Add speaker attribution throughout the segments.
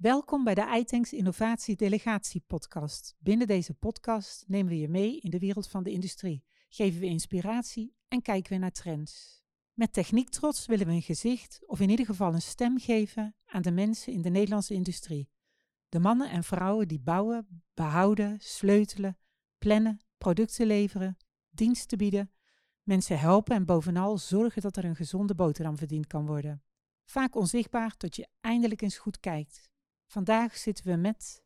Speaker 1: Welkom bij de iTanks Innovatie Delegatie podcast. Binnen deze podcast nemen we je mee in de wereld van de industrie, geven we inspiratie en kijken we naar trends. Met Techniek Trots willen we een gezicht of in ieder geval een stem geven aan de mensen in de Nederlandse industrie. De mannen en vrouwen die bouwen, behouden, sleutelen, plannen, producten leveren, diensten bieden, mensen helpen en bovenal zorgen dat er een gezonde boterham verdiend kan worden. Vaak onzichtbaar tot je eindelijk eens goed kijkt. Vandaag zitten we met.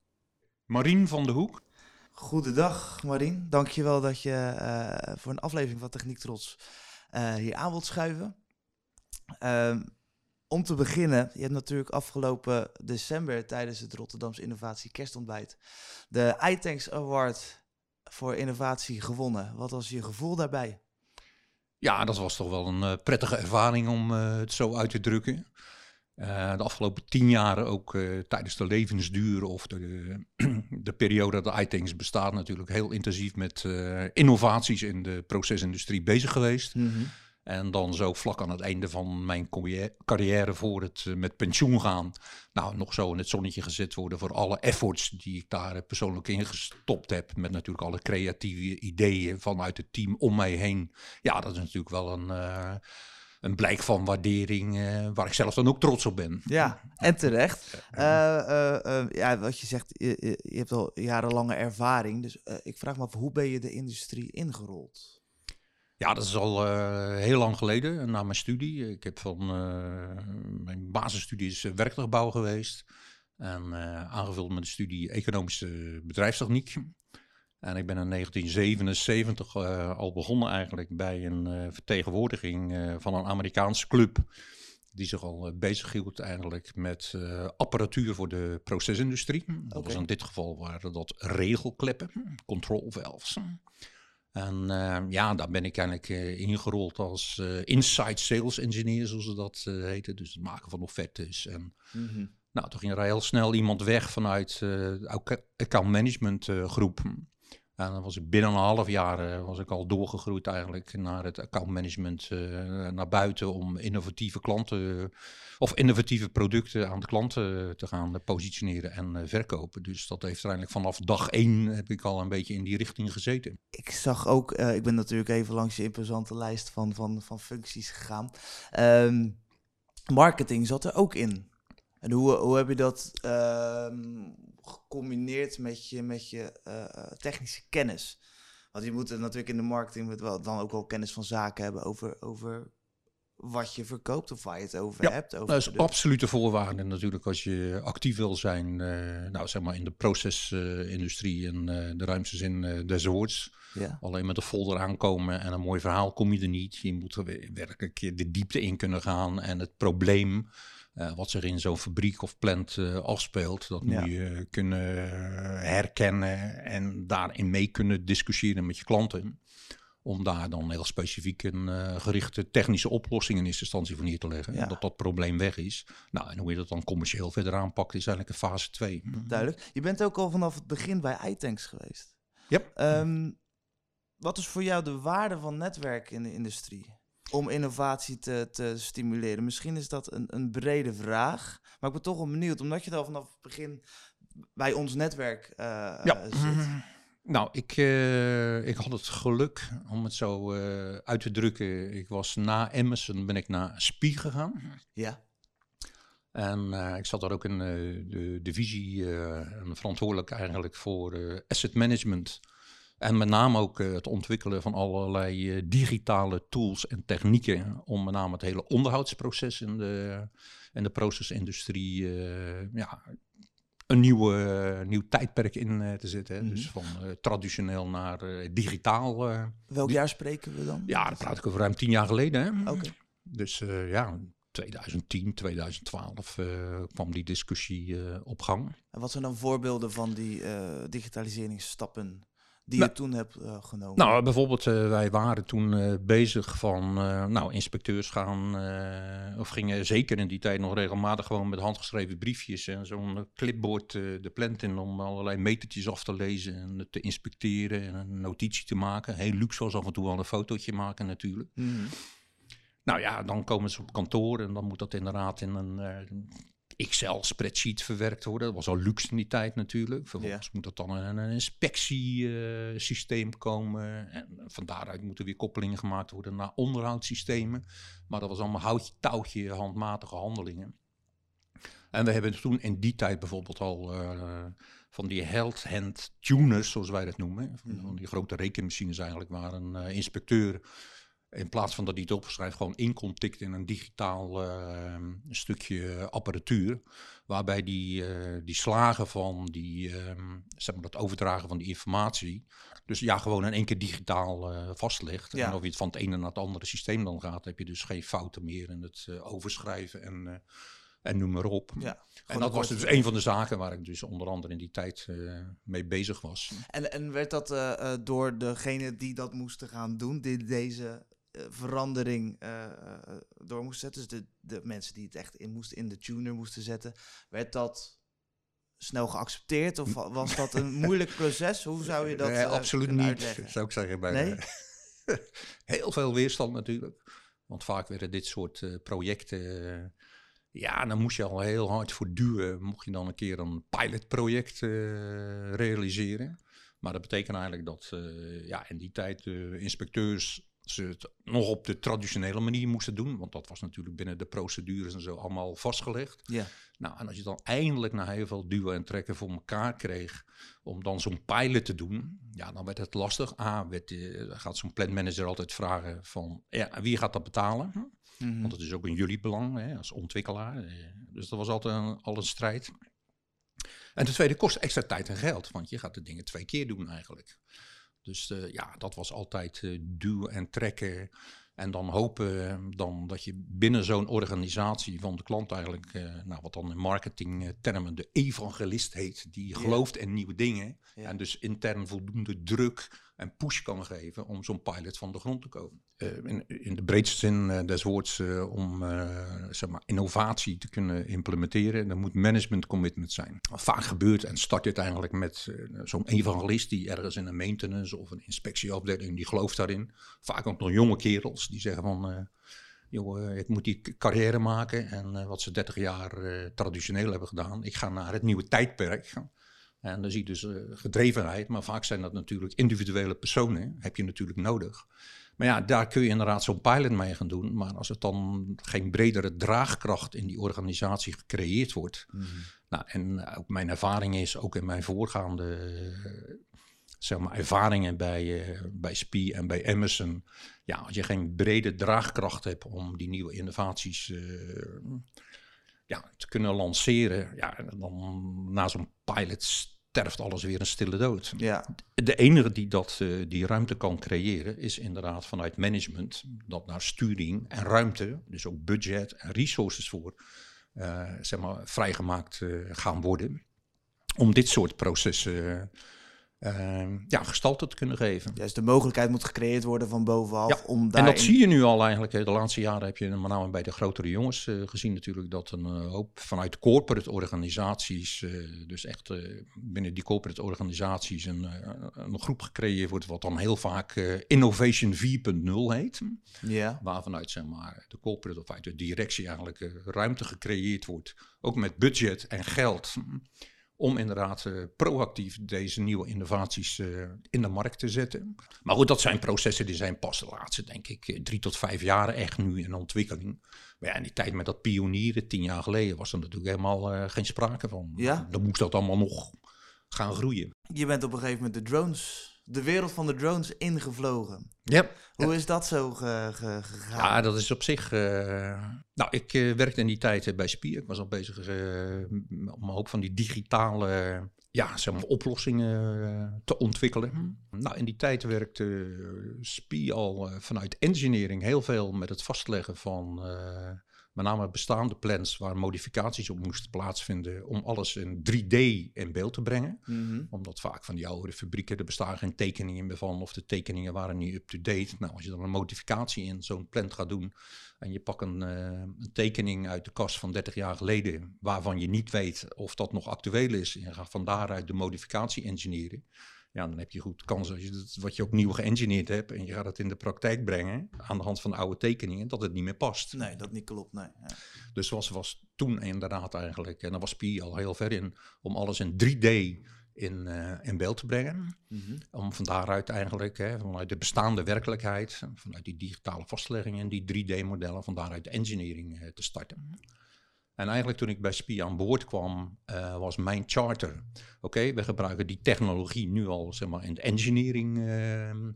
Speaker 2: Marien van de Hoek.
Speaker 3: Goedendag Marien, dankjewel dat je uh, voor een aflevering van Techniek Trots uh, hier aan wilt schuiven. Uh, om te beginnen, je hebt natuurlijk afgelopen december tijdens het Rotterdamse Innovatie Kerstontbijt de iTanks Award voor innovatie gewonnen. Wat was je gevoel daarbij?
Speaker 2: Ja, dat was toch wel een uh, prettige ervaring om het zo uit te drukken. Uh, de afgelopen tien jaar ook uh, tijdens de levensduur of de, de, periode dat de iTanks bestaat natuurlijk heel intensief met uh, innovaties in de procesindustrie bezig geweest. Mm -hmm. En dan zo vlak aan het einde van mijn carrière voor het met pensioen gaan, nou nog zo in het zonnetje gezet worden voor alle efforts die ik daar persoonlijk in gestopt heb. Met natuurlijk alle creatieve ideeën vanuit het team om mij heen. Ja, dat is natuurlijk wel een een blijk van waardering uh, waar ik zelf dan ook trots op ben.
Speaker 3: Ja, en terecht. Uh, uh, ja, wat je zegt, je, je, hebt al jarenlange ervaring. Dus ik vraag me af, hoe ben je de industrie ingerold?
Speaker 2: Ja, dat is al heel lang geleden, na mijn studie. Ik heb van mijn basisstudie is werktuigbouw geweest. En aangevuld met de studie economische bedrijfstechniek. En ik ben in 1977 uh, al begonnen eigenlijk bij een uh, vertegenwoordiging uh, van een Amerikaanse club. Die zich al bezig hield eigenlijk met apparatuur voor de procesindustrie. Okay. Dat was in dit geval waren dat regelkleppen, control valves. En ja, daar ben ik eigenlijk ingerold als inside sales engineer, zoals ze dat heten. Dus het maken van offertes. En mm -hmm. nou, toen ging er heel snel iemand weg vanuit de account management groep. En dan was ik binnen een half jaar uh, was ik al doorgegroeid eigenlijk naar het accountmanagement uh, naar buiten om innovatieve klanten of innovatieve producten aan de klanten te gaan positioneren en verkopen. Dus dat heeft uiteindelijk vanaf dag één heb ik al een beetje in die richting gezeten.
Speaker 3: Ik zag ook, ik ben natuurlijk even langs je imposante lijst van, van, van functies gegaan. Um, marketing zat er ook in. En hoe, hoe heb je dat uh, gecombineerd met je, met je uh, technische kennis? Want je moet natuurlijk in de marketing met wel, dan ook wel kennis van zaken hebben over, over wat je verkoopt of waar je het over hebt. Over
Speaker 2: dat is absolute voorwaarde natuurlijk als je actief wil zijn, uh, nou zeg maar in de procesindustrie en uh, de ruimste zin des woords. Ja. Alleen met een folder aankomen en een mooi verhaal kom je er niet. Je moet er werkelijk de diepte in kunnen gaan en het probleem uh, wat zich in zo'n fabriek of plant uh, afspeelt. Dat moet je kunnen herkennen en daarin mee kunnen discussiëren met je klanten. Om daar dan heel specifiek een uh, gerichte technische oplossing in eerste instantie voor neer te leggen. Ja. Dat dat probleem weg is. Nou, en hoe je dat dan commercieel verder aanpakt, is eigenlijk een fase 2.
Speaker 3: Duidelijk. Je bent ook al vanaf het begin bij iTanks geweest.
Speaker 2: Yep.
Speaker 3: Um, wat is voor jou de waarde van netwerk in de industrie? Om innovatie te, te stimuleren? Misschien is dat een, een brede vraag, maar ik ben toch wel benieuwd, omdat je al vanaf het begin bij ons netwerk uh, ja. zit. Mhm.
Speaker 2: Nou, ik, uh, ik had het geluk, om het zo uh, uit te drukken. Ik was na Emerson, ben ik naar Spie gegaan.
Speaker 3: Ja.
Speaker 2: En uh, ik zat daar ook in de divisie verantwoordelijk eigenlijk voor asset management en met name ook uh, het ontwikkelen van allerlei uh, digitale tools en technieken om met name het hele onderhoudsproces in de, in de procesindustrie uh, ja, een nieuwe, nieuw tijdperk in te zetten. Mm -hmm. Dus van traditioneel naar digitaal.
Speaker 3: Welk jaar spreken we dan?
Speaker 2: Ja, dat praat ik over ruim tien jaar geleden. Oké. Dus ja, 2010, 2012 kwam die discussie op gang.
Speaker 3: En wat zijn dan voorbeelden van die digitaliseringsstappen? Die nou, je toen hebt uh, genomen?
Speaker 2: Nou, bijvoorbeeld, uh, wij waren toen uh, bezig van, nou, inspecteurs gaan, of gingen zeker in die tijd nog regelmatig gewoon met handgeschreven briefjes en zo'n clipboard de plant in om allerlei metertjes af te lezen en te inspecteren en een notitie te maken. Heel luxe was af en toe al een fotootje maken natuurlijk. Mm -hmm. Nou ja, dan komen ze op kantoor en dan moet dat inderdaad in een Excel-spreadsheet verwerkt worden. Dat was al luxe in die tijd natuurlijk. Vervolgens moet er dan een, een inspectiesysteem komen. En van daaruit moeten weer koppelingen gemaakt worden naar onderhoudssystemen. Maar dat was allemaal houtje, touwtje, handmatige handelingen. En we hebben toen in die tijd bijvoorbeeld al uh, van die held hand tuners, zoals wij dat noemen. Van,
Speaker 3: Mhm.
Speaker 2: die grote rekenmachines eigenlijk, waar een eh, inspecteur in plaats van dat hij het opschrijft, gewoon in kon tikt in een digitaal eh, stukje apparatuur. Waarbij die, eh, die slagen van die, ehm, zeg maar dat overdragen van die informatie. Dus ja, gewoon in één keer digitaal eh, vastlegt.
Speaker 3: Ja.
Speaker 2: En of je het van het ene naar het andere systeem dan gaat, heb je dus geen fouten meer in het eh, overschrijven en, en noem maar op.
Speaker 3: Ja,
Speaker 2: En dat was dus een van de zaken waar ik dus onder andere in die tijd mee bezig was.
Speaker 3: En, en werd dat door degene die dat moesten gaan doen, die deze verandering eh, eh, door moesten zetten, dus de, de mensen die het echt in moesten, in de tuner moesten zetten, werd dat snel geaccepteerd of wa- was dat een moeilijk proces? Hoe zou je dat
Speaker 2: Nee,
Speaker 3: eh,
Speaker 2: absoluut niet,
Speaker 3: uitleggen?
Speaker 2: zou ik zeggen. Bij
Speaker 3: Nee?
Speaker 2: Heel veel weerstand natuurlijk. Want vaak werden dit soort eh, projecten... eh, ja, dan moest je al heel hard voor duwen. Mocht je dan een keer een pilotproject eh, realiseren. Maar dat betekent eigenlijk dat eh, ja, in die tijd de inspecteurs ze het nog op de traditionele manier moesten doen. Want dat was natuurlijk binnen de procedures en zo allemaal vastgelegd.
Speaker 3: Ja,
Speaker 2: Nou, en als je dan eindelijk na heel veel duwen en trekken voor elkaar kreeg om dan zo'n pilot te doen, ja, dan werd het lastig. A, werd, eh, gaat zo'n planmanager altijd vragen van, ja, wie gaat dat betalen?
Speaker 3: Mhm.
Speaker 2: Want het is ook in jullie belang hè, als ontwikkelaar. eh, Dus dat was altijd een, al een strijd. En ten tweede kost extra tijd en geld, want je gaat de dingen twee keer doen eigenlijk. Dus eh, ja, dat was altijd eh, duwen en trekken. En dan hopen eh, dan dat je binnen zo'n organisatie van de klant eigenlijk, nou, wat dan in marketingtermen de evangelist heet, die
Speaker 3: Ja.
Speaker 2: gelooft in nieuwe dingen.
Speaker 3: Ja.
Speaker 2: En dus intern voldoende druk en push kan geven om zo'n pilot van de grond te komen. Eh, in, in de breedste zin eh, des woords, eh, om zeg maar innovatie te kunnen implementeren, dan moet management commitment zijn. Vaak gebeurt en start dit eigenlijk met zo'n evangelist die ergens in een maintenance of een inspectieafdeling, die gelooft daarin. Vaak ook nog jonge kerels die zeggen van... Joh, ik moet die carrière maken en wat ze 30 jaar traditioneel hebben gedaan. Ik ga naar het nieuwe tijdperk. En dan zie je dus eh, gedrevenheid, maar vaak zijn dat natuurlijk individuele personen, heb je natuurlijk nodig. Maar ja, daar kun je inderdaad zo'n pilot mee gaan doen. Maar als het dan geen bredere draagkracht in die organisatie gecreëerd wordt.
Speaker 3: Mhm.
Speaker 2: Nou, en ook mijn ervaring is, ook in mijn voorgaande eh, zeg maar, ervaringen bij, eh, bij SPI en bij Emerson. Ja, als je geen brede draagkracht hebt om die nieuwe innovaties eh, ja, te kunnen lanceren. Ja, dan na zo'n pilot sterft alles weer een stille dood.
Speaker 3: ja.
Speaker 2: De enige die dat, eh, die ruimte kan creëren is inderdaad vanuit management dat naar sturing en ruimte, dus ook budget en resources voor, eh, zeg maar, vrijgemaakt eh, gaan worden. Om dit soort processen eh, ja, gestalte te kunnen geven.
Speaker 3: Juist de mogelijkheid moet gecreëerd worden van bovenaf
Speaker 2: Ja,
Speaker 3: om
Speaker 2: En dat zie je nu al eigenlijk. De laatste jaren heb je met name bij de grotere jongens eh, gezien natuurlijk dat een eh, hoop vanuit corporate organisaties, eh, dus echt binnen die corporate organisaties een, een groep gecreëerd wordt wat dan heel vaak Innovation 4.0 heet.
Speaker 3: Ja,
Speaker 2: Waar vanuit zeg maar, de corporate of uit de directie eigenlijk ruimte gecreëerd wordt. Ook met budget en geld. Om inderdaad eh, proactief deze nieuwe innovaties eh, in de markt te zetten. Maar goed, dat zijn processen die zijn pas de laatste, denk ik, eh, drie tot vijf jaar echt nu in ontwikkeling. Maar ja, in die tijd met dat pionieren, tien jaar geleden, was er natuurlijk helemaal geen sprake van.
Speaker 3: Ja?
Speaker 2: Dan moest dat allemaal nog gaan groeien.
Speaker 3: je bent op een gegeven moment de drones, de wereld van de drones ingevlogen.
Speaker 2: Ja,
Speaker 3: Hoe is dat zo ge- ge- gegaan?
Speaker 2: Ja, dat is op zich. eh, nou, ik eh, werkte in die tijd eh, bij Spier. Ik was al bezig om een hoop van die digitale ja, zeg maar, oplossingen te ontwikkelen. Nou, in die tijd werkte Spier al vanuit engineering heel veel met het vastleggen van. Met name bestaande plans waar modificaties op moesten plaatsvinden. om alles in 3D in beeld te brengen
Speaker 3: Mhm.
Speaker 2: omdat vaak van die oudere fabrieken, er bestaan geen tekeningen meer van, of de tekeningen waren niet up-to-date. Nou, als je dan een modificatie in zo'n plant gaat doen en je pakt een, eh, een tekening uit de kast van 30 jaar geleden, waarvan je niet weet of dat nog actueel is, en je gaat van daaruit de modificatie engineeren. Ja, dan heb je goed kans als je dat, wat je ook nieuw geëngineerd hebt en je gaat het in de praktijk brengen aan de hand van oude tekeningen, dat het niet meer past.
Speaker 3: Nee, dat niet klopt, nee. Ja.
Speaker 2: Dus was, was toen inderdaad eigenlijk, en daar was Pi al heel ver in, om alles in 3D in, eh, in beeld te brengen.
Speaker 3: Mhm.
Speaker 2: Om van daaruit eigenlijk, hè, vanuit de bestaande werkelijkheid, vanuit die digitale vastleggingen en die 3D-modellen, van daaruit de engineering eh, te starten. En eigenlijk toen ik bij SPI aan boord kwam, eh, was mijn charter. Oké, we gebruiken die technologie nu al zeg maar, in de engineering ehm,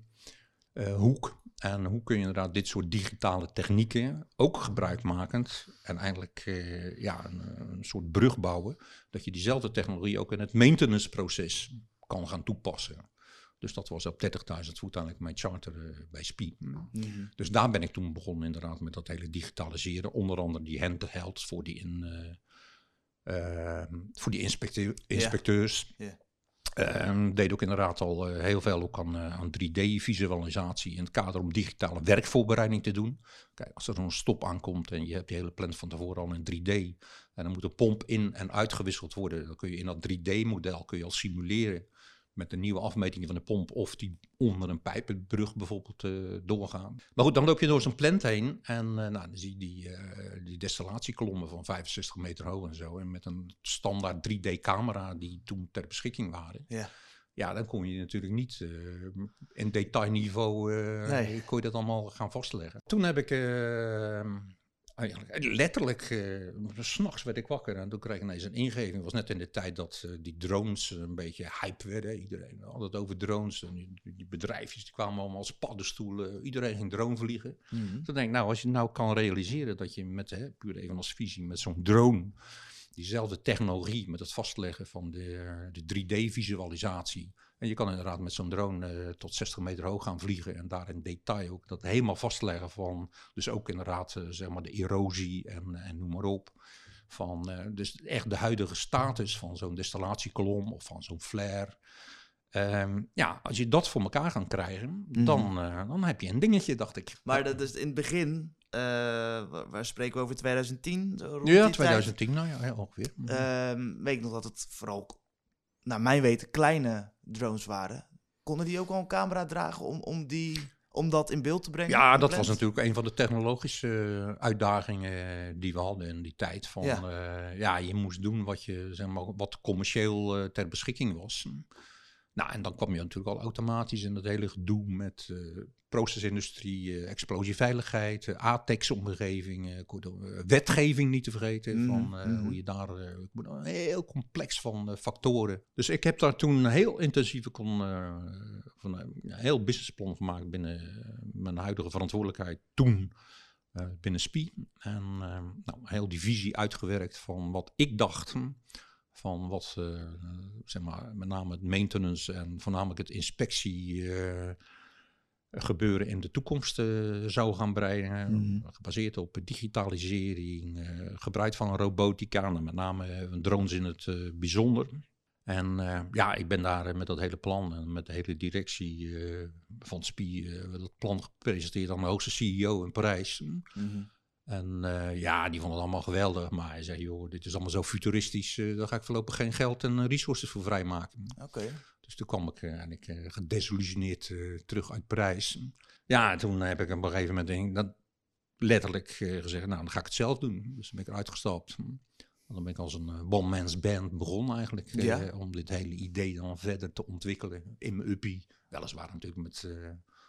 Speaker 2: eh, hoek. En hoe kun je inderdaad dit soort digitale technieken, ook gebruikmakend, en eigenlijk eh, ja, een, een soort brug bouwen, dat je diezelfde technologie ook in het maintenanceproces kan gaan toepassen. Dus dat was op 30.000 voet eigenlijk mijn charter eh, bij SPI.
Speaker 3: Mhm.
Speaker 2: Dus daar ben ik toen begonnen inderdaad met dat hele digitaliseren. Onder andere die handhelds voor die, in, eh, ehm, voor die inspecteur, inspecteurs. Ehm, deed ook inderdaad al eh, heel veel ook aan, aan 3D-visualisatie in het kader om digitale werkvoorbereiding te doen. Kijk, als er zo'n stop aankomt en je hebt je hele plan van tevoren al in 3D en dan moet de pomp in en uitgewisseld worden, dan kun je in dat 3D-model kun je al simuleren met de nieuwe afmetingen van de pomp of die onder een pijpenbrug bijvoorbeeld eh, doorgaan. Maar goed, dan loop je door zo'n plant heen en eh, nou, dan zie je die, eh, die destillatiekolommen van 65 meter hoog en zo. En met een standaard 3D-camera die toen ter beschikking waren.
Speaker 3: Ja.
Speaker 2: Ja, dan kon je natuurlijk niet in detailniveau
Speaker 3: Nee.
Speaker 2: kon je dat allemaal gaan vastleggen. Toen heb ik eigenlijk letterlijk, eh, s s'nachts werd ik wakker en toen kreeg ik ineens een ingeving. Het was net in de tijd dat eh, die drones een beetje hype werden. Iedereen had het over drones. En die, die bedrijfjes die kwamen allemaal als paddenstoelen. Iedereen ging drone vliegen.
Speaker 3: Mhm.
Speaker 2: Toen denk ik, nou, als je nou kan realiseren dat je met, hè, puur even als visie, met zo'n drone, diezelfde technologie, met het vastleggen van de, de 3D-visualisatie. En je kan inderdaad met zo'n drone eh, tot 60 meter hoog gaan vliegen en daar in detail ook dat helemaal vastleggen van, dus ook inderdaad, eh, zeg maar, de erosie en, en noem maar op. Van, eh, dus echt de huidige status van zo'n destillatiekolom of van zo'n flare. Ehm, ja, als je dat voor elkaar kan krijgen, dan, eh, dan heb je een dingetje, dacht ik.
Speaker 3: Maar dat is in het begin, eh, waar, waar spreken we over 2010? Zo rond die
Speaker 2: Ja,
Speaker 3: tijd.
Speaker 2: 2010, nou ja, ongeveer.
Speaker 3: Ehm, weet ik nog dat het vooral, naar mijn weten, kleine drones waren. Konden die ook al een camera dragen om, om, die, om dat in beeld te brengen?
Speaker 2: Ja, dat was natuurlijk een van de technologische eh, uitdagingen die we hadden in die tijd. Van,
Speaker 3: Ja.
Speaker 2: ja. ja, je moest doen wat, je, zeg maar, wat commercieel eh, ter beschikking was. Nou, en dan kwam je natuurlijk al automatisch in dat hele gedoe met eh, procesindustrie, eh, explosieveiligheid, ATEX-omgeving, eh, eh, wetgeving niet te vergeten,
Speaker 3: Mhm,
Speaker 2: van
Speaker 3: mhm.
Speaker 2: hoe je daar, heel complex van factoren. Dus ik heb daar toen een heel intensieve, kon, van, een heel businessplan gemaakt binnen mijn huidige verantwoordelijkheid toen binnen SPI. En nou, heel die visie uitgewerkt van wat ik dacht hm, van wat, eh, zeg maar, met name het maintenance en voornamelijk het inspectie eh, gebeuren in de toekomst eh, zou gaan brengen.
Speaker 3: Mhm.
Speaker 2: Gebaseerd op digitalisering, gebruik van robotica, en met name drones in het bijzonder. En ja, ik ben daar met dat hele plan en met de hele directie van SPI dat plan gepresenteerd aan de hoogste CEO in Parijs.
Speaker 3: Mhm.
Speaker 2: En eh, ja, die vond het allemaal geweldig. Maar hij zei, joh, dit is allemaal zo futuristisch. eh, daar ga ik voorlopig geen geld en eh, resources voor vrijmaken.
Speaker 3: Oké.
Speaker 2: Dus toen kwam ik uh, en ik uh, gedesillusioneerd uh, terug uit Parijs. Ja, toen heb ik op een gegeven moment denk, dat letterlijk uh, gezegd, nou dan ga ik het zelf doen. Dus toen ben ik eruit gestapt. En dan ben ik als een one-man's band begonnen eigenlijk.
Speaker 3: Ja.
Speaker 2: om dit hele idee dan verder te ontwikkelen in mijn uppie. Weliswaar natuurlijk met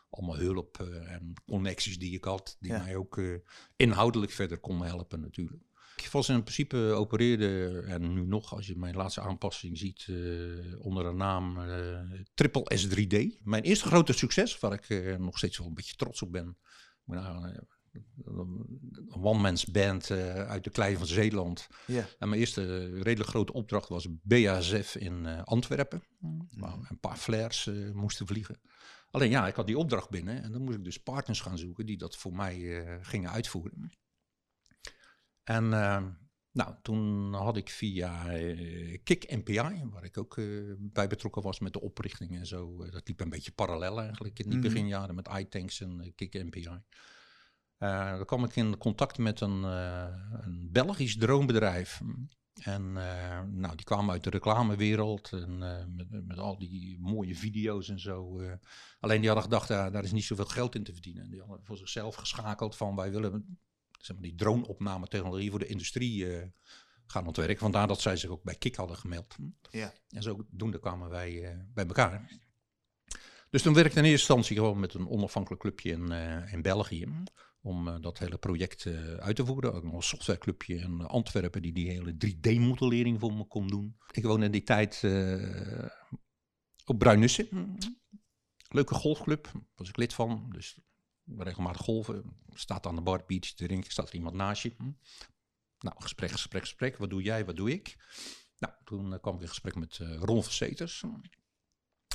Speaker 2: allemaal hulp uh, en connecties die ik had, die ja. mij ook uh, inhoudelijk verder konden helpen natuurlijk. Ik was in principe opereerde, en nu nog, als je mijn laatste aanpassing ziet, uh, onder de naam uh, Triple S3D. Mijn eerste grote succes, waar ik nog steeds wel een beetje trots op ben. Een one-man's band uit de klei van Zeeland.
Speaker 3: Ja.
Speaker 2: En mijn eerste redelijk grote opdracht was BASF in Antwerpen,
Speaker 3: Mm.
Speaker 2: waar een paar flares moesten vliegen. Alleen ja, ik had die opdracht binnen en dan moest ik dus partners gaan zoeken die dat voor mij uh, gingen uitvoeren. En uh, nou, toen had ik via uh, Kik NPI, waar ik ook uh, bij betrokken was met de oprichting en zo. dat liep een beetje parallel eigenlijk in die mm -hmm. beginjaren met iTanks en Kik NPI. dan kwam ik in contact met een, een Belgisch droombedrijf. En uh, nou, die kwamen uit de reclamewereld en uh, met, met, al die mooie video's en zo. Uh, alleen die hadden gedacht, daar is niet zoveel geld in te verdienen. Die hadden voor zichzelf geschakeld van wij willen zeg maar, die drone-opname technologie voor de industrie gaan ontwerpen. Vandaar dat zij zich ook bij KIK hadden gemeld.
Speaker 3: Ja.
Speaker 2: En zodoende kwamen wij bij elkaar. Dus toen werkte in eerste instantie gewoon met een onafhankelijk clubje in, in België om uh, dat hele project uh, uit te voeren. Ook nog een softwareclubje in Antwerpen die die hele 3D-modellering voor me kon doen. Ik woonde in die tijd uh, op Bruinussen. Leuke golfclub, was ik lid van. Dus regelmatig golven. Staat aan de bar, beach te drinken, staat er iemand naast je. Nou, gesprek, gesprek, gesprek. Wat doe jij, wat doe ik? Nou, toen kwam ik in gesprek met Ron Verseters.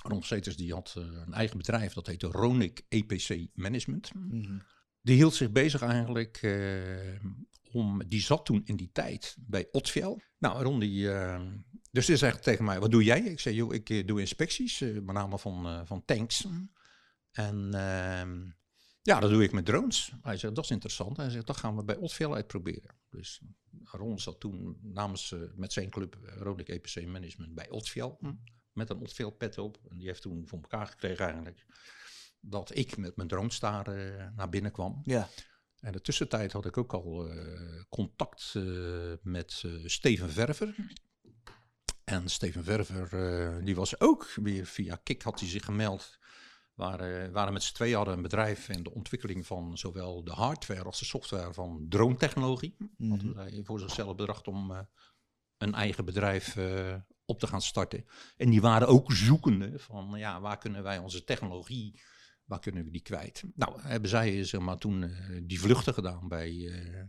Speaker 2: Ron Verseters die had een eigen bedrijf, dat heette Ronic EPC Management. -hmm die hield zich bezig eigenlijk uh, om, die zat toen in die tijd bij Otfiel. Nou, Ron die, uh, dus die zegt tegen mij, wat doe jij? Ik zei, joh, ik uh, doe inspecties, met name van, van tanks. En ehm, ja, dat doe ik met drones. Hij zegt, dat is interessant. Hij zegt, dat gaan we bij Otfiel uitproberen. Dus Ron zat toen namens, met zijn club, Ronic EPC Management, bij Otfiel. Met een Otfiel pet op. En die heeft toen voor elkaar gekregen eigenlijk dat ik met mijn droomstaar uh, naar binnen kwam.
Speaker 3: Ja.
Speaker 2: En de tussentijd had ik ook al uh, contact uh, met Steven Verver. En Steven Verver, die was ook weer via Kik had hij zich gemeld. Waren, waren met z'n twee hadden een bedrijf in de ontwikkeling van zowel de hardware als de software van drone-technologie. Mm -hmm. Hadden zij voor zichzelf bedacht om een eigen bedrijf op te gaan starten. En die waren ook zoekende van ja, waar kunnen wij onze technologie waar kunnen we die kwijt? Nou, hebben zij zeg maar, toen uh, die vluchten gedaan bij, uh,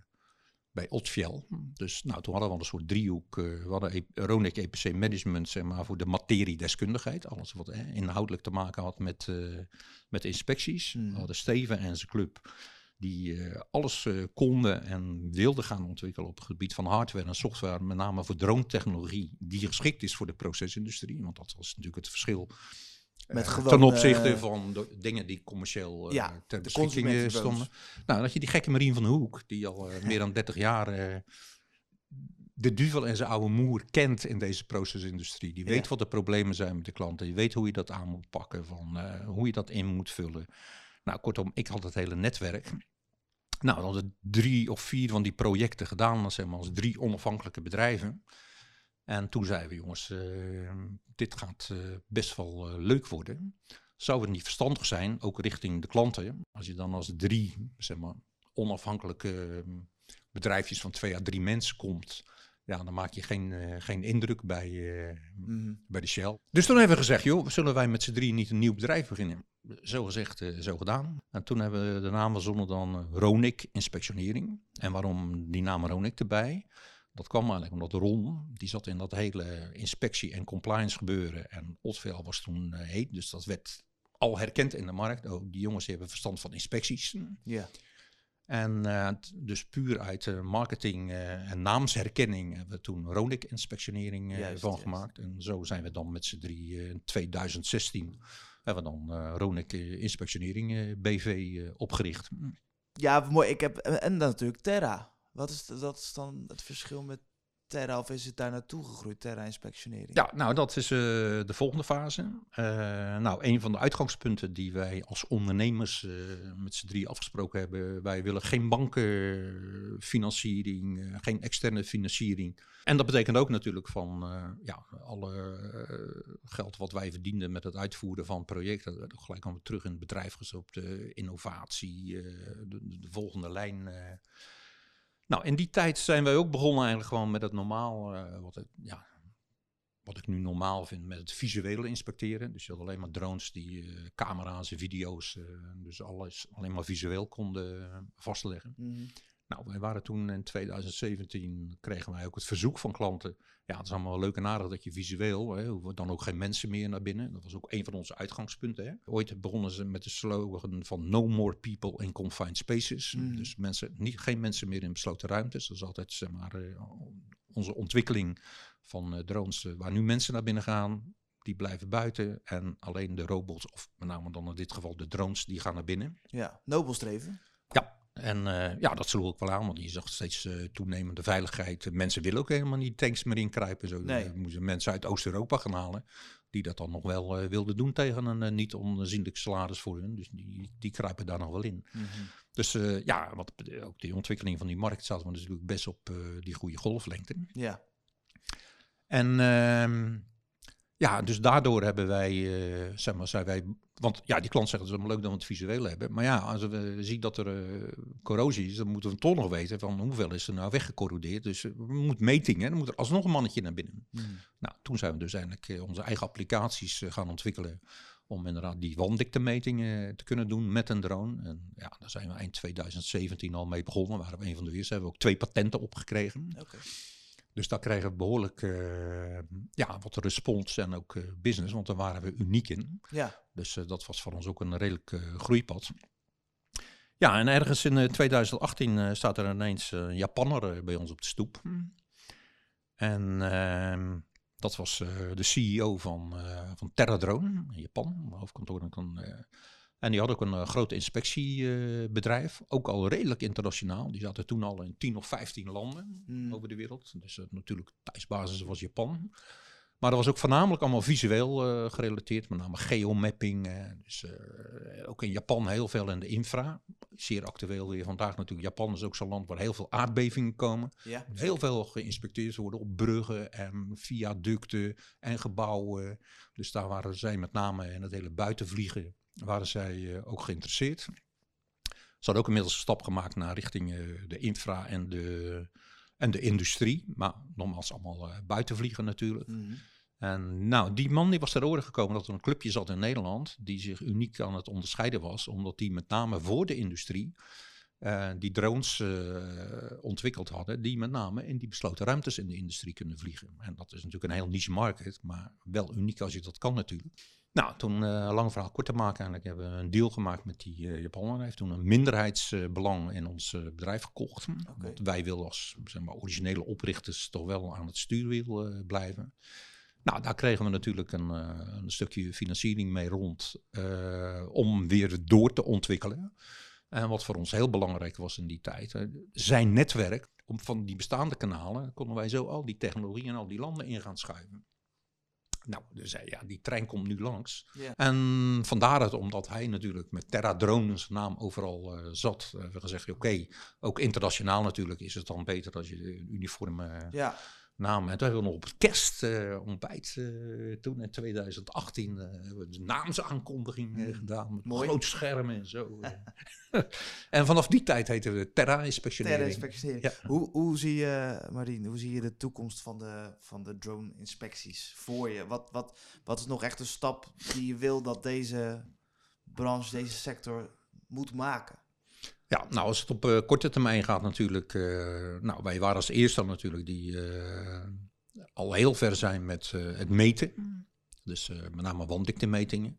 Speaker 2: bij Otfiel. Dus nou, toen hadden we al een soort driehoek. Uh, we hadden e Ronic EPC Management zeg maar, voor de materiedeskundigheid. Alles wat inhoudelijk te maken had met, met inspecties. Mm. We hadden Steven en zijn club die alles konden en wilden gaan ontwikkelen op het gebied van hardware en software, met name voor drone-technologie, die geschikt is voor de procesindustrie. Want dat was natuurlijk het verschil met gewoon, ten opzichte uh, van de dingen die commercieel uh, ja, ter beschikking stonden. Nou, dat je die gekke Marien van de Hoek, die al uh, meer dan 30 jaar de duvel en zijn oude moer kent in deze procesindustrie. Die weet ja. wat de problemen zijn met de klanten. Die weet hoe je dat aan moet pakken, van, hoe je dat in moet vullen. Nou, kortom, ik had het hele netwerk. Nou, dan hadden drie of vier van die projecten gedaan, zeg maar, als drie onafhankelijke bedrijven. En toen zeiden we, jongens, uh, dit gaat uh, best wel uh, leuk worden. Zou het niet verstandig zijn, ook richting de klanten, als je dan als drie, zeg maar, onafhankelijke bedrijfjes van twee à drie mensen komt, ja, dan maak je geen, geen indruk bij, mm. bij de Shell. Dus toen hebben we gezegd, joh, zullen wij met z'n drie niet een nieuw bedrijf beginnen? Zo gezegd, zo gedaan. En toen hebben we de naam verzonnen dan Ronic Inspectionering. En waarom die naam Ronic erbij? Dat kwam eigenlijk omdat Ron, die zat in dat hele inspectie- en compliance gebeuren. En Otvel was toen uh, heet, dus dat werd al herkend in de markt. Oh, die jongens hebben verstand van inspecties.
Speaker 3: Ja.
Speaker 2: En uh, dus puur uit uh, marketing en naamsherkenning hebben we toen Ronic inspectionering juist, van juist. gemaakt. En zo zijn we dan met z'n drie in 2016 hebben we dan Ronic inspectionering BV opgericht.
Speaker 3: Ja, mooi. Ik heb, en dan natuurlijk Terra. Wat is, dat dan het verschil met Terra of is het daar naartoe gegroeid, Terra-inspectionering?
Speaker 2: Ja, nou dat is uh, de volgende fase. Uh, nou, een van de uitgangspunten die wij als ondernemers uh, met z'n drie afgesproken hebben. Wij willen geen bankenfinanciering, geen externe financiering. En dat betekent ook natuurlijk van ja, alle geld wat wij verdienden met het uitvoeren van projecten. Gelijk komen we terug in het bedrijf gestopt, innovatie, de, de, volgende lijn nou, in die tijd zijn wij ook begonnen eigenlijk gewoon met het normaal, uh, wat, het, ja, wat ik nu normaal vind, met het visuele inspecteren. Dus je had alleen maar drones die uh, camera's en video's, uh, dus alles alleen maar visueel konden vastleggen. -hmm. Nou, wij waren toen in 2017, kregen wij ook het verzoek van klanten. Ja, het is allemaal leuk en aardig dat je visueel, hè, hoeven dan ook geen mensen meer naar binnen. Dat was ook een van onze uitgangspunten. Hè. Ooit begonnen ze met de slogan van no more people in confined spaces. Mm. Dus mensen, niet, geen mensen meer in besloten ruimtes. Dat is altijd zeg maar, uh, onze ontwikkeling van uh, drones. Uh, waar nu mensen naar binnen gaan, die blijven buiten. En alleen de robots, of met name dan in dit geval de drones, die gaan naar binnen.
Speaker 3: Ja, nobel streven.
Speaker 2: En eh, ja, dat sloeg ook wel aan, want je zag steeds uh, toenemende veiligheid. Mensen willen ook helemaal niet tanks meer inkruipen. Zo
Speaker 3: Nee.
Speaker 2: uh, moesten mensen uit Oost-Europa gaan halen. Die dat dan nog wel eh, wilden doen tegen een eh, niet onzienlijk salaris voor hun. Dus die, die kruipen daar nog wel in.
Speaker 3: Mhm.
Speaker 2: Dus eh, ja, wat, ook die ontwikkeling van die markt zaten we natuurlijk best op eh, die goede golflengte.
Speaker 3: Ja.
Speaker 2: En ehm, ja, dus daardoor hebben wij, eh, zeg maar, zijn wij, want ja, die klant zegt het is allemaal leuk dat we het visueel hebben. Maar ja, als we zien dat er eh, corrosie is, dan moeten we toch nog weten van hoeveel is er nou weggecorrodeerd. Dus eh, we moeten metingen, dan moet er alsnog een mannetje naar binnen.
Speaker 3: Mhm.
Speaker 2: Nou, toen zijn we dus eigenlijk onze eigen applicaties gaan ontwikkelen om inderdaad die wanddiktemetingen te kunnen doen met een drone. En ja, daar zijn we eind 2017 al mee begonnen. We waren een van de eerste. Hebben we ook twee patenten opgekregen. Dus daar kregen we behoorlijk eh, ja, wat respons en ook eh, business, want daar waren we uniek in.
Speaker 3: Ja.
Speaker 2: Dus eh, dat was voor ons ook een redelijk groeipad. Ja, en ergens in eh, 2018 eh, staat er ineens een Japanner bij ons op de stoep. En ehm, dat was de CEO van, van Terradrone in Japan, hoofdkantoor. eh, en die had ook een eh, groot inspectiebedrijf, ook al redelijk internationaal. Die zaten toen al in 10 of 15 landen
Speaker 3: Mm.
Speaker 2: over de wereld. Dus eh, natuurlijk thuisbasis was Japan. Maar dat was ook voornamelijk allemaal visueel eh, gerelateerd, met name geomapping. dus ook in Japan heel veel in de infra. Zeer actueel weer vandaag natuurlijk. Japan is ook zo'n land waar heel veel aardbevingen komen.
Speaker 3: Ja.
Speaker 2: Heel veel geïnspecteerd worden op bruggen en viaducten en gebouwen. Dus daar waren zij met name in het hele buitenvliegen waren zij eh, ook geïnteresseerd. Ze hadden ook inmiddels een stap gemaakt naar richting eh, de infra en de, en de industrie. Maar nogmaals allemaal eh, buitenvliegen natuurlijk.
Speaker 3: Mhm.
Speaker 2: En nou, die man die was ter oren gekomen dat er een clubje zat in Nederland die zich uniek aan het onderscheiden was, omdat die met name voor de industrie die drones ontwikkeld hadden, die met name in die besloten ruimtes in de industrie kunnen vliegen. En dat is natuurlijk een heel niche market, maar wel uniek als je dat kan natuurlijk. Nou, toen, eh lang verhaal kort te maken, eigenlijk hebben we een deal gemaakt met die uh, Japaner. Hij heeft toen een minderheidsbelang in ons uh, bedrijf gekocht.
Speaker 3: Okay.
Speaker 2: Want wij willen als zeg maar, originele oprichters toch wel aan het stuurwiel uh, blijven. Nou, daar kregen we natuurlijk een, uh, een stukje financiering mee rond uh, om weer door te ontwikkelen. En wat voor ons heel belangrijk was in die tijd, uh, zijn netwerk. Om van die bestaande kanalen konden wij zo al die technologie en al die landen in gaan schuiven. Nou, dus ja, die trein komt nu langs.
Speaker 3: Yeah.
Speaker 2: En vandaar het, omdat hij natuurlijk met Terra Drone zijn naam overal uh, zat. Uh, we gezegd, oké, okay, ook internationaal natuurlijk is het dan beter als je een uniforme
Speaker 3: ja.
Speaker 2: Naam hebt. We hebben nog op het kerstontbijt uh, toen in 2018 de naamsaankondiging mm. gedaan. Met
Speaker 3: Mooi.
Speaker 2: groot schermen en zo. en vanaf die tijd heten we Terra Inspectionering.
Speaker 3: Terra Inspectionering. Ja. Hoe, hoe zie je, Marien, hoe zie je de toekomst van de, van de drone-inspecties voor je? Wat, wat, wat is nog echt een stap die je wil dat deze branche, deze sector moet maken?
Speaker 2: Ja, nou als het op uh, korte termijn gaat natuurlijk, uh, nou wij waren als eerste natuurlijk die uh, al heel ver zijn met het meten. Dus met name wanddiktemetingen.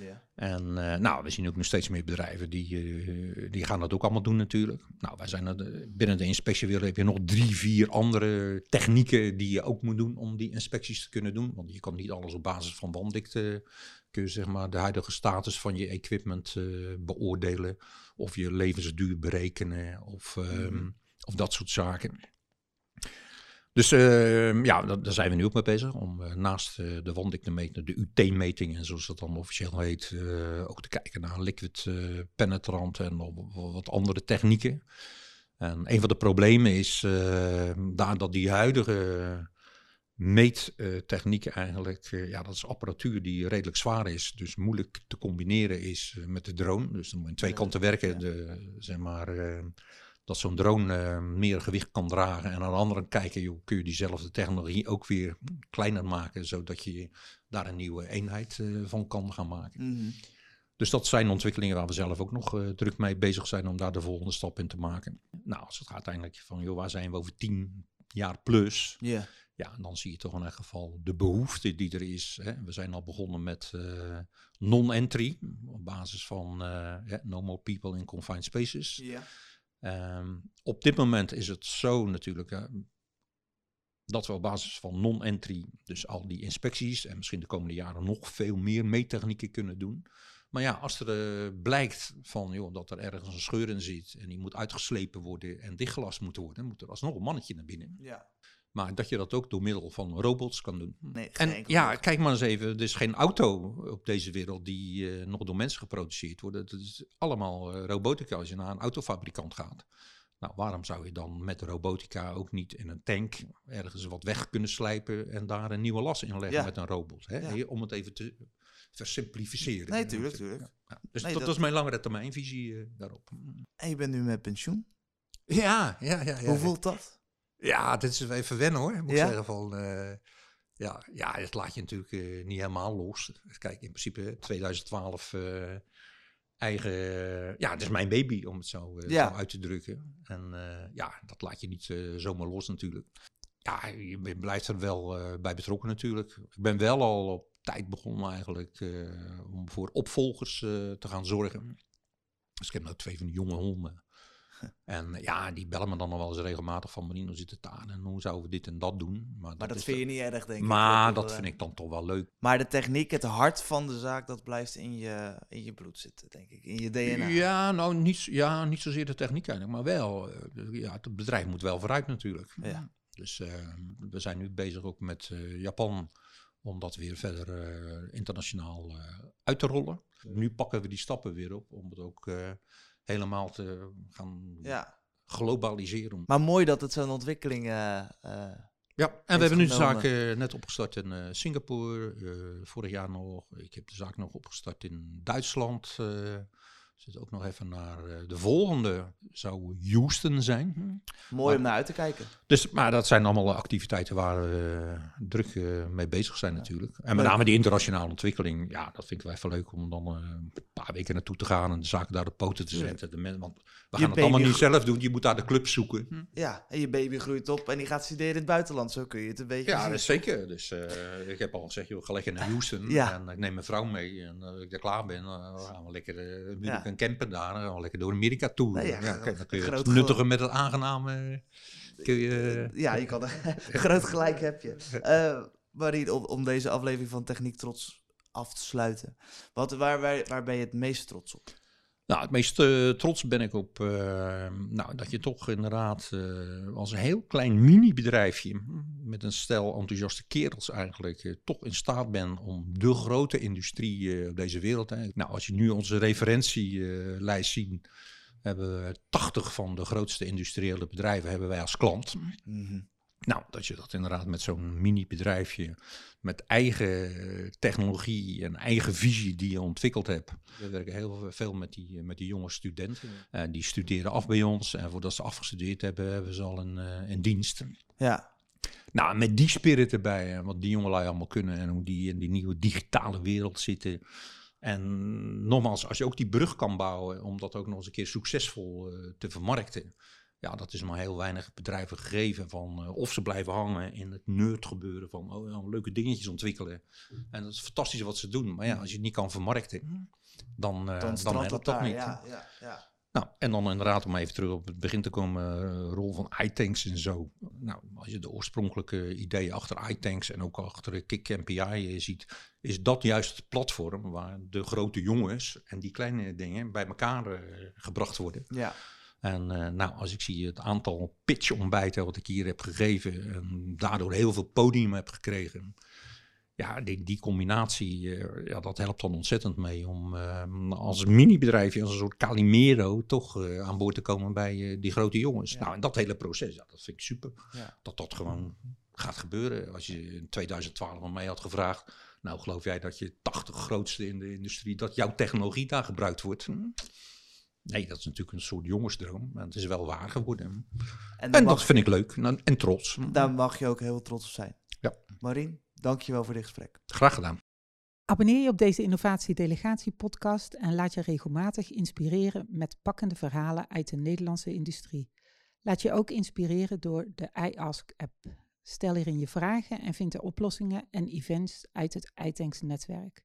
Speaker 3: Yeah.
Speaker 2: En nou, we zien ook nog steeds meer bedrijven die, die gaan dat ook allemaal doen natuurlijk. Nou, wij zijn er, binnen de inspectiewereld heb je nog drie, vier andere technieken die je ook moet doen om die inspecties te kunnen doen. Want je kan niet alles op basis van wanddikte, kun je zeg maar de huidige status van je equipment beoordelen of je levensduur berekenen of, um, mm. of dat soort zaken. Dus uh, ja, daar, zijn we nu ook mee bezig. Om uh, naast uh, de wanddiktemeting, de UT-meting, zoals dat dan officieel heet, eh, ook te kijken naar liquid penetrant en wat andere technieken. En een van de problemen is daar dat die huidige meettechnieken eigenlijk, ja, dat is apparatuur die redelijk zwaar is, dus moeilijk te combineren is met de drone. Dus dan moet je aan twee kanten werken, de, zeg maar, uh, dat zo'n drone uh, meer gewicht kan dragen. En aan de andere kant kijken, joh, kun je diezelfde technologie ook weer kleiner maken, zodat je daar een nieuwe eenheid uh, van kan gaan maken.
Speaker 3: Mm -hmm.
Speaker 2: Dus dat zijn ontwikkelingen waar we zelf ook nog uh, druk mee bezig zijn om daar de volgende stap in te maken. Nou, als het gaat uiteindelijk van, joh, waar zijn we over tien jaar plus?
Speaker 3: Yeah.
Speaker 2: Ja, en dan zie je toch in elk geval de behoefte die er is. Hè. We zijn al begonnen met uh, non-entry op basis van uh, yeah, no more people in confined spaces.
Speaker 3: Yeah.
Speaker 2: Um, op dit moment is het zo natuurlijk uh, dat we op basis van non-entry, dus al die inspecties en misschien de komende jaren nog veel meer meettechnieken kunnen doen. Maar ja, als er uh, blijkt van, joh, dat er ergens een scheur in zit en die moet uitgeslepen worden en dichtgelast moet worden, moet er alsnog een mannetje naar binnen.
Speaker 3: Ja.
Speaker 2: Maar dat je dat ook door middel van robots kan doen.
Speaker 3: Nee,
Speaker 2: En ja, kijk maar eens even. Er is geen auto op deze wereld die eh, nog door mensen geproduceerd wordt. Het is allemaal eh, robotica als je naar een autofabrikant gaat. Nou, waarom zou je dan met robotica ook niet in een tank ergens wat weg kunnen slijpen en daar een nieuwe las in leggen
Speaker 3: Ja.
Speaker 2: met een robot? Hè?
Speaker 3: Ja.
Speaker 2: Om het even te versimplificeren.
Speaker 3: Nee, tuurlijk, tuurlijk.
Speaker 2: Ja. Dus
Speaker 3: Nee,
Speaker 2: dat, is mijn langere termijnvisie eh, daarop.
Speaker 3: En je bent nu met pensioen.
Speaker 2: Ja, ja, ja. ja.
Speaker 3: Hoe voelt dat?
Speaker 2: Ja, dit is even wennen hoor. Moet ik
Speaker 3: Ja?
Speaker 2: zeggen van. eh, ja, ja, het laat je natuurlijk eh, niet helemaal los. Kijk, in principe 2012 eh, eigen. ja, het is mijn baby om het zo,
Speaker 3: Ja.
Speaker 2: zo uit te drukken. En ja, dat laat je niet zomaar los natuurlijk. Ja, je blijft er wel bij betrokken natuurlijk. Ik ben wel al op tijd begonnen eigenlijk om voor opvolgers te gaan zorgen. Dus ik heb nou twee van die jonge honden. En ja, die bellen me dan nog wel eens regelmatig van Marino zit het aan en hoe zouden we dit en dat doen. Maar,
Speaker 3: Maar dat vind je niet erg, denk ik.
Speaker 2: Maar
Speaker 3: Dat-
Speaker 2: dat
Speaker 3: eh,
Speaker 2: vind ik dan toch wel leuk.
Speaker 3: Maar de techniek, het hart van de zaak, dat blijft in je, in je bloed zitten, denk ik. In je DNA.
Speaker 2: Ja, nou niet, ja, niet zozeer de techniek eigenlijk, maar wel. eh, ja, het bedrijf moet wel vooruit natuurlijk.
Speaker 3: Ja.
Speaker 2: Dus eh, we zijn nu bezig ook met eh, Japan om dat weer verder eh, internationaal eh, uit te rollen. Nu pakken we die stappen weer op om het ook eh, helemaal te gaan
Speaker 3: Ja.
Speaker 2: globaliseren.
Speaker 3: Maar mooi dat het zo'n ontwikkeling... eh, eh,
Speaker 2: Ja, en we hebben nu de zaak eh, net opgestart in Singapore, vorig jaar nog. Ik heb de zaak nog opgestart in Duitsland. Zit ook nog even naar eh, de volgende, zou Houston zijn.
Speaker 3: mooi om naar uit te kijken.
Speaker 2: Dus, maar dat zijn allemaal activiteiten waar we eh, druk eh, mee bezig zijn natuurlijk. En met name die internationale ontwikkeling, ja, dat vind ik wel even leuk om dan eh, een paar weken naartoe te gaan en de zaken daar op poten te zetten. De men, want we
Speaker 3: Je
Speaker 2: gaan het allemaal niet zelf doen, je moet daar de club zoeken.
Speaker 3: Ja, en je baby groeit op en die gaat studeren in het buitenland. Zo kun je het een beetje
Speaker 2: Ja,
Speaker 3: zien.
Speaker 2: dat is zeker. Dus eh, ik heb al gezegd, joh, ga lekker naar Houston.
Speaker 3: Ja.
Speaker 2: En ik neem mijn vrouw mee. En als ik daar klaar ben, dan gaan we lekker uh, een camper daar. We lekker door Amerika toe.
Speaker 3: Nee, ja,
Speaker 2: ja, kijk, dan kun je het met het aangename... Kun je,
Speaker 3: Ja, je kan groot gelijk heb je. Eh om, om deze aflevering van Techniek Trots af te sluiten. Wat, waar, waar, waar ben je het meest trots op?
Speaker 2: Nou, het meest eh, trots ben ik op eh, nou, dat je toch inderdaad eh, als een heel klein mini-bedrijfje met een stel enthousiaste kerels eigenlijk toch in staat bent om de grote industrie op deze wereld. Hè. Nou, als je nu onze referentielijst ziet, hebben we 80 van de grootste industriële bedrijven hebben wij als klant.
Speaker 3: Mhm.
Speaker 2: Nou, dat je dat inderdaad met zo'n mini-bedrijfje, met eigen eh, technologie en eigen visie die je ontwikkeld hebt. We werken heel veel met die, met die jonge studenten. Eh, die studeren af bij ons en voordat ze afgestudeerd hebben, hebben ze al een, een dienst.
Speaker 3: Ja,
Speaker 2: Nou, met die spirit erbij, en wat die jongelui allemaal kunnen en hoe die in die nieuwe digitale wereld zitten. En nogmaals, als je ook die brug kan bouwen om dat ook nog eens een keer succesvol te vermarkten. Ja, dat is maar heel weinig bedrijven gegeven van eh, of ze blijven hangen in het nerd gebeuren van oh, ja, leuke dingetjes ontwikkelen. En dat is fantastisch wat ze doen. Maar ja, als je het niet kan vermarkten, dan, eh
Speaker 3: dan
Speaker 2: dan helpt
Speaker 3: dat
Speaker 2: niet.
Speaker 3: Ja, ja, ja.
Speaker 2: Nou, en dan inderdaad om even terug op het begin te komen, eh, rol van iTanks en zo. Nou, als je de oorspronkelijke ideeën achter iTanks en ook achter Kick MPI ziet, is dat juist het platform waar de grote jongens en die kleine dingen bij elkaar gebracht worden.
Speaker 3: ja.
Speaker 2: En eh, nou, als ik zie het aantal pitch-ontbijten wat ik hier heb gegeven en daardoor heel veel podium heb gekregen. Ja, die, die combinatie, eh, ja, dat helpt dan ontzettend mee om eh, als mini-bedrijfje, als een soort Calimero, toch aan boord te komen bij die grote jongens.
Speaker 3: Ja.
Speaker 2: Nou, en dat hele proces, ja, dat vind ik super.
Speaker 3: Ja.
Speaker 2: Dat dat gewoon gaat gebeuren. Als je in 2012 aan mij had gevraagd, nou geloof jij dat je 80 grootste in de industrie, dat jouw technologie daar gebruikt wordt? Hm? Nee, dat is natuurlijk een soort jongensdroom. Maar het is wel waar geworden.
Speaker 3: En,
Speaker 2: dat vind ik leuk en trots.
Speaker 3: daar mag je ook heel trots op zijn.
Speaker 2: Ja.
Speaker 3: Marien, dankjewel voor dit gesprek.
Speaker 2: Graag gedaan.
Speaker 1: Abonneer je op deze Innovatie-delegatie-podcast en laat je regelmatig inspireren met pakkende verhalen uit de Nederlandse industrie. Laat je ook inspireren door de iAsk-app. Stel hierin je vragen en vind er oplossingen en events uit het iTanks-netwerk.